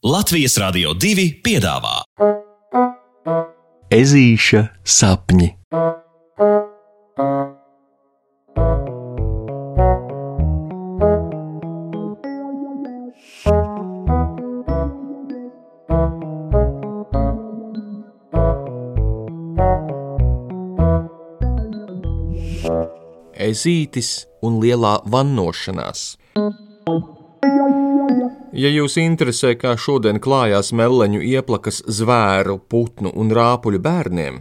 Latvijas Rādio 2 piedāvā Ezīša sapņi. Ezītis un lielā vannošanās. Ja jūs interesē, kā šodien klājās meleņu ieplakas zvēru, putnu un rāpuļu bērniem,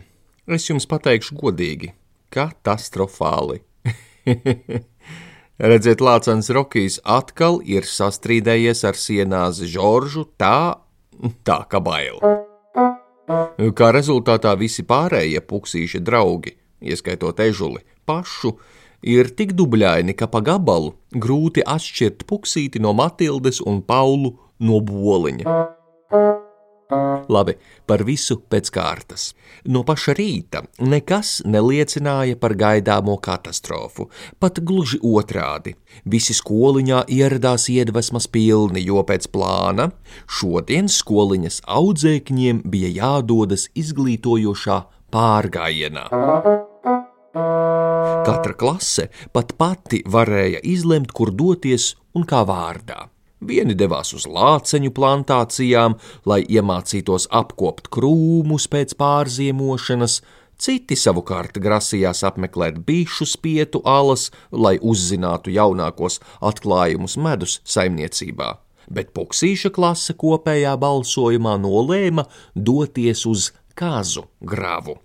es jums pateikšu godīgi - katastrofāli. Redziet, Lācens Rokijs atkal ir sastrīdējies ar sienāzi Žoržu tā, tā kā bail. Kā rezultātā visi pārējie puksīši draugi, ieskaitot ežuli, pašu, ir tik dubļaini, ka pa gabalu grūti atšķirt puksīti no Matildes un Paulu no boliņa. Labi, par visu pēc kārtas. No paša rīta nekas neliecināja par gaidāmo katastrofu, pat gluži otrādi. Visi skoliņā ieradās iedvesmas pilni, jo pēc plāna šodien skoliņas audzēkņiem bija jādodas izglītojošā pārgājienā. Katra klase pat pati varēja izlemt, kur doties un kā vārdā. Vieni devās uz lāceņu plantācijām, lai iemācītos apkopt krūmus pēc pārziemošanas, citi savukārt grasījās apmeklēt bišu spietu alas, lai uzzinātu jaunākos atklājumus medus saimniecībā. Bet puksīša klase kopējā balsojumā nolēma doties uz kazu gravu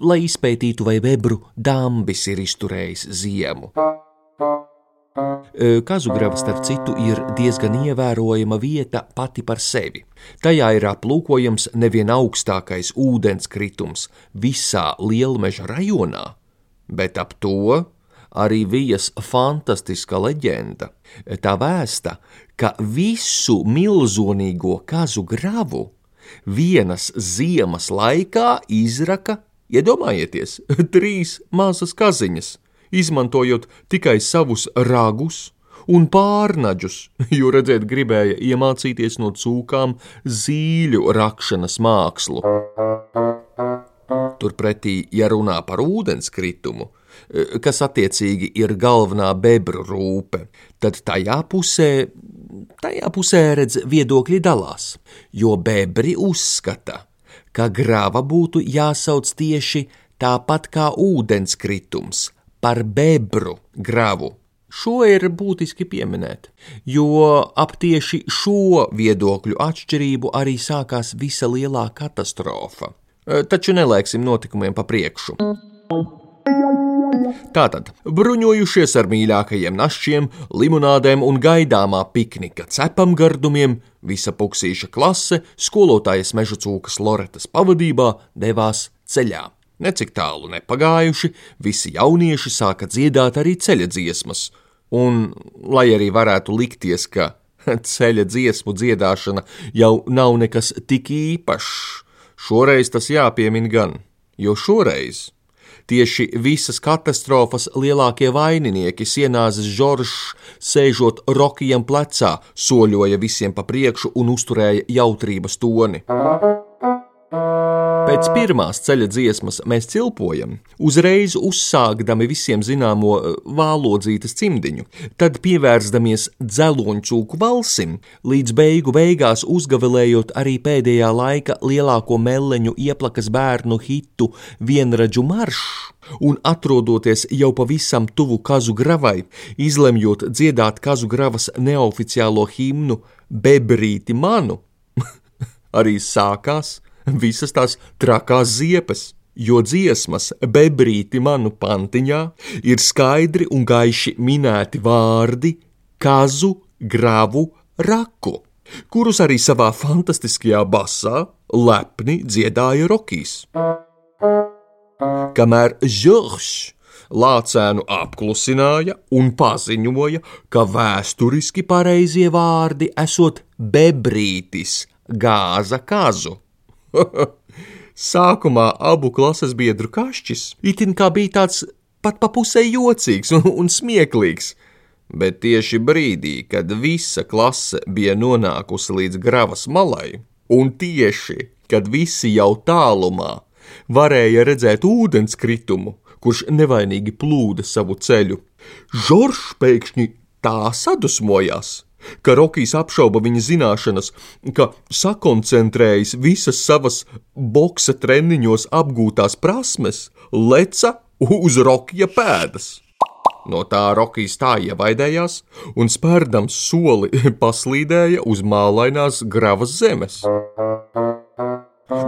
lai izpētītu, vai bebru dambis ir izturējis ziemu. Kazugrava, starp citu, ir diezgan ievērojama vieta pati par sevi. Tajā ir aplūkojams nevien augstākais ūdenskritums visā lielmeža rajonā, bet ap to arī vijas fantastiska leģenda. Tā vēsta, ka visu milzonīgo kazu gravu vienas ziemas laikā izraka Iedomājieties, trīs mazas kaziņas, izmantojot tikai savus ragus un pārnaģus, jo redzēt, gribēja iemācīties no cūkām zīļu rakšanas mākslu. Turpretī, ja runā par ūdenskritumu, kas attiecīgi ir galvenā bebru rūpe, tad tajā pusē, tajā pusē redz viedokļi dalās, jo bebri uzskata, ka grava būtu jāsauc tieši tāpat kā ūdenskritums par bebru gravu. Šo ir būtiski pieminēt, jo ap tieši šo viedokļu atšķirību arī sākās visa lielā katastrofa. Taču nelēksim notikumiem pa priekšu. Tātad, bruņojušies ar mīļākajiem našķiem, limonādēm un gaidāmā piknika cepam gardumiem, visa puksīša klase, skolotājas meža cūkas Loretas pavadībā devās ceļā. Necik tālu nepagājuši, visi jaunieši sāka dziedāt arī ceļa dziesmas, un, lai arī varētu likties, ka ceļa dziesmu dziedāšana jau nav nekas tik īpašs, šoreiz tas jāpiemina gan, jo šoreiz Tieši visas katastrofas lielākie vaininieki sienāzes Žoržs, sēžot Rokijam plecā, soļoja visiem pa priekšu un uzturēja jautrības toni. Pēc pirmās ceļa dziesmas mēs cilpojam, uzreiz uzsākdami visiem zināmo eh, vālodzītas cimdiņu, tad pievērstamies dzeloņcūku valsim, līdz beigu beigās uzgavilējot arī pēdējā laika lielāko meleņu ieplakas bērnu hitu vienradžu maršu un atrodoties jau pavisam tuvu kazu gravai, izlemjot dziedāt kazu gravas neoficiālo himnu Bebrīti manu, arī sākās visas tās trakās ziepes. Jo dziesmas, bebrīti manu pantiņā, ir skaidri un gaiši minēti vārdi kazu, gravu, raku, kurus arī savā fantastiskajā basā lepni dziedāja Rokijs. Kamēr Žoržs lācēnu apklusināja un paziņoja, ka vēsturiski pareizie vārdi esot bebrītis, gāza kazu. Sākumā abu klases biedru kašķis. Itin kā bija tāds pat pa pusē jocīgs un, un smieklīgs, bet tieši brīdī, kad visa klase bija nonākusi līdz gravas malai, un tieši kad visi jau tālumā varēja redzēt ūdenskritumu, kurš nevainīgi plūda savu ceļu, Žoržs pēkšņi tā sadusmojās, ka Rokijs apšauba viņa zināšanas, ka sakoncentrējis visas savas boxa treniņos apgūtās prasmes, leca uz Rokija pēdas. No tā Rokijs tā ievaidējās un spērdams soli paslīdēja uz mālainās gravas zemes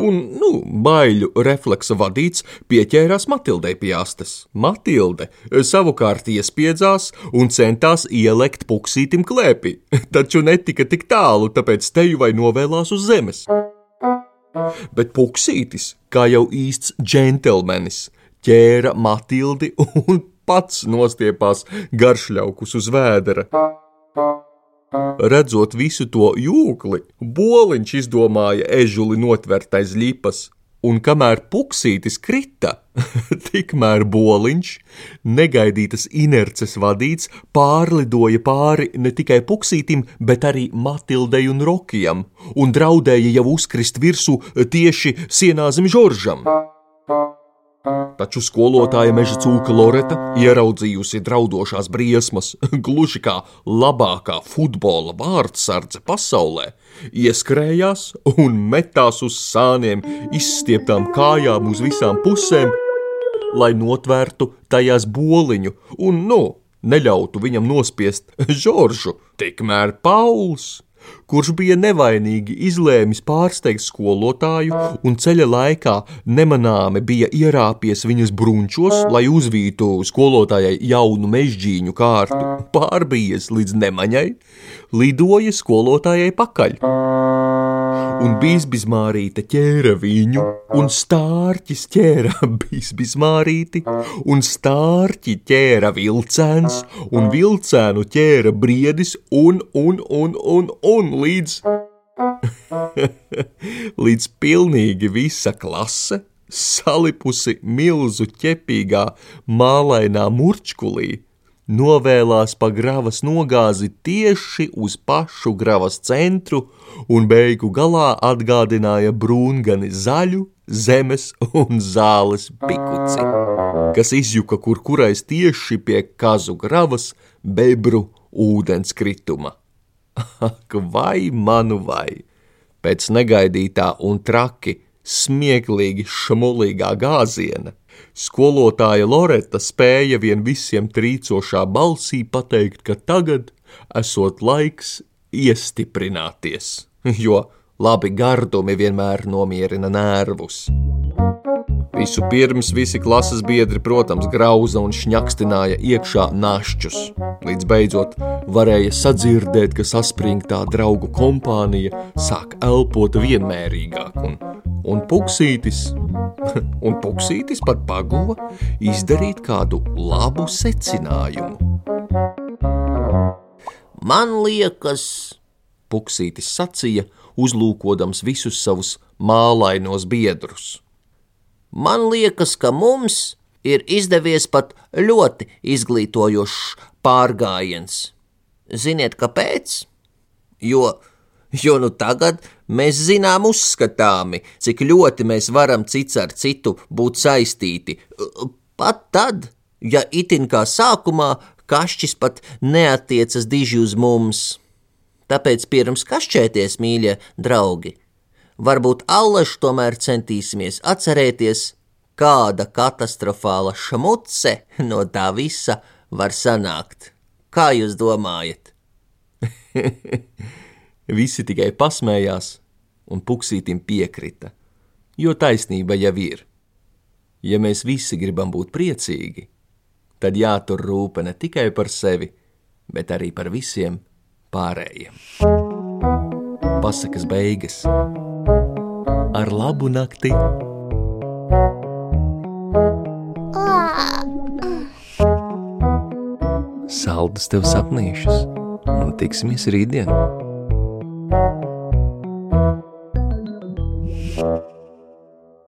un, nu, baiļu refleksa vadīts, pieķērās Matildei pie astes. Matilde savukārt iespiedzās un centās ielekt puksītim klēpī, taču netika tik tālu, tāpēc teju vai novēlās uz zemes. Bet puksītis, kā jau īsts džentelmenis, ķēra Matildi un pats nostiepās garšļaukus uz vēdera. Redzot visu to jūkli, boliņš izdomāja ežuli notvert aiz ļipas, un kamēr puksītis krita, tikmēr boliņš, negaidītas inerces vadīts, pārlidoja pāri ne tikai puksītim, bet arī Matildei un Rokijam, un draudēja jau uzkrist virsū tieši sienā zem Žoržam. Taču skolotāja meža cūka Loreta, ieraudzījusi draudošās briesmas, gluži kā labākā futbola vārdsardze pasaulē, ieskrējās un metās uz sāniem, izstieptām kājām uz visām pusēm, lai notvērtu tajās boliņu un, nu, neļautu viņam nospiest Žoržu. Tikmēr Pauls kurš bija nevainīgi izlēmis pārsteigt skolotāju un ceļa laikā nemanāmi bija ierāpies viņas brunčos, lai uzvītu skolotājai jaunu mežģīņu kārtu, pārbies līdz nemaņai, lidoja skolotājai pakaļ un Bīsbizmārīte ķēra viņu, un stārķis ķēra Bīsbizmārīti, un stārķi ķēra vilcēns, un vilcēnu ķēra briedis, un, un, un, un, un līdz, līdz pilnīgi visa klase salipusi milzu ķepīgā mālainā murčkulī novēlās pa gravas nogāzi tieši uz pašu gravas centru un beigu galā atgādināja brūngani zaļu, zemes un zāles pikuci, kas izjuka kur kurais tieši pie kazu gravas bebru ūdenskrituma. Ak, vai manu vai! Pēc negaidītā un traki, smieklīgi šmulīgā gāziena Skolotāja Loreta spēja vien visiem trīcošā balsī pateikt, ka tagad esot laiks iestiprināties, jo labi gardumi vienmēr nomierina nervus. Visu pirms visi klases biedri, protams, grauza un šņakstināja iekšā našķus. Līdz beidzot varēja sadzirdēt, ka saspringtā draugu kompānija sāk elpot vienmērīgāk, un, un puksītis, un puksītis pat paguva izdarīt kādu labu secinājumu. Man liekas, puksītis sacīja, uzlūkodams visus savus mālainos biedrus. Man liekas, ka mums ir izdevies pat ļoti izglītojošs pārgājiens. Ziniet, kāpēc? Jo, jo nu tagad mēs zinām uzskatāmi, cik ļoti mēs varam cits ar citu būt saistīti. Pat tad, ja itin kā sākumā kašķis pat neatiecas diži uz mums. Tāpēc pirms kašķēties, mīļie draugi, varbūt allaž tomēr centīsimies atcerēties, kāda katastrofāla šmuce no tā visa var sanākt. Kā jūs domājat? Visi tikai pasmējās, un puksītim piekrita, jo taisnība jau ir. Ja mēs visi gribam būt priecīgi, tad jātur rūpe ne tikai par sevi, bet arī par visiem pārējiem. Pasakas beigas ar labu nakti! Saldus tev sapnīšus un tiksimies rītdien!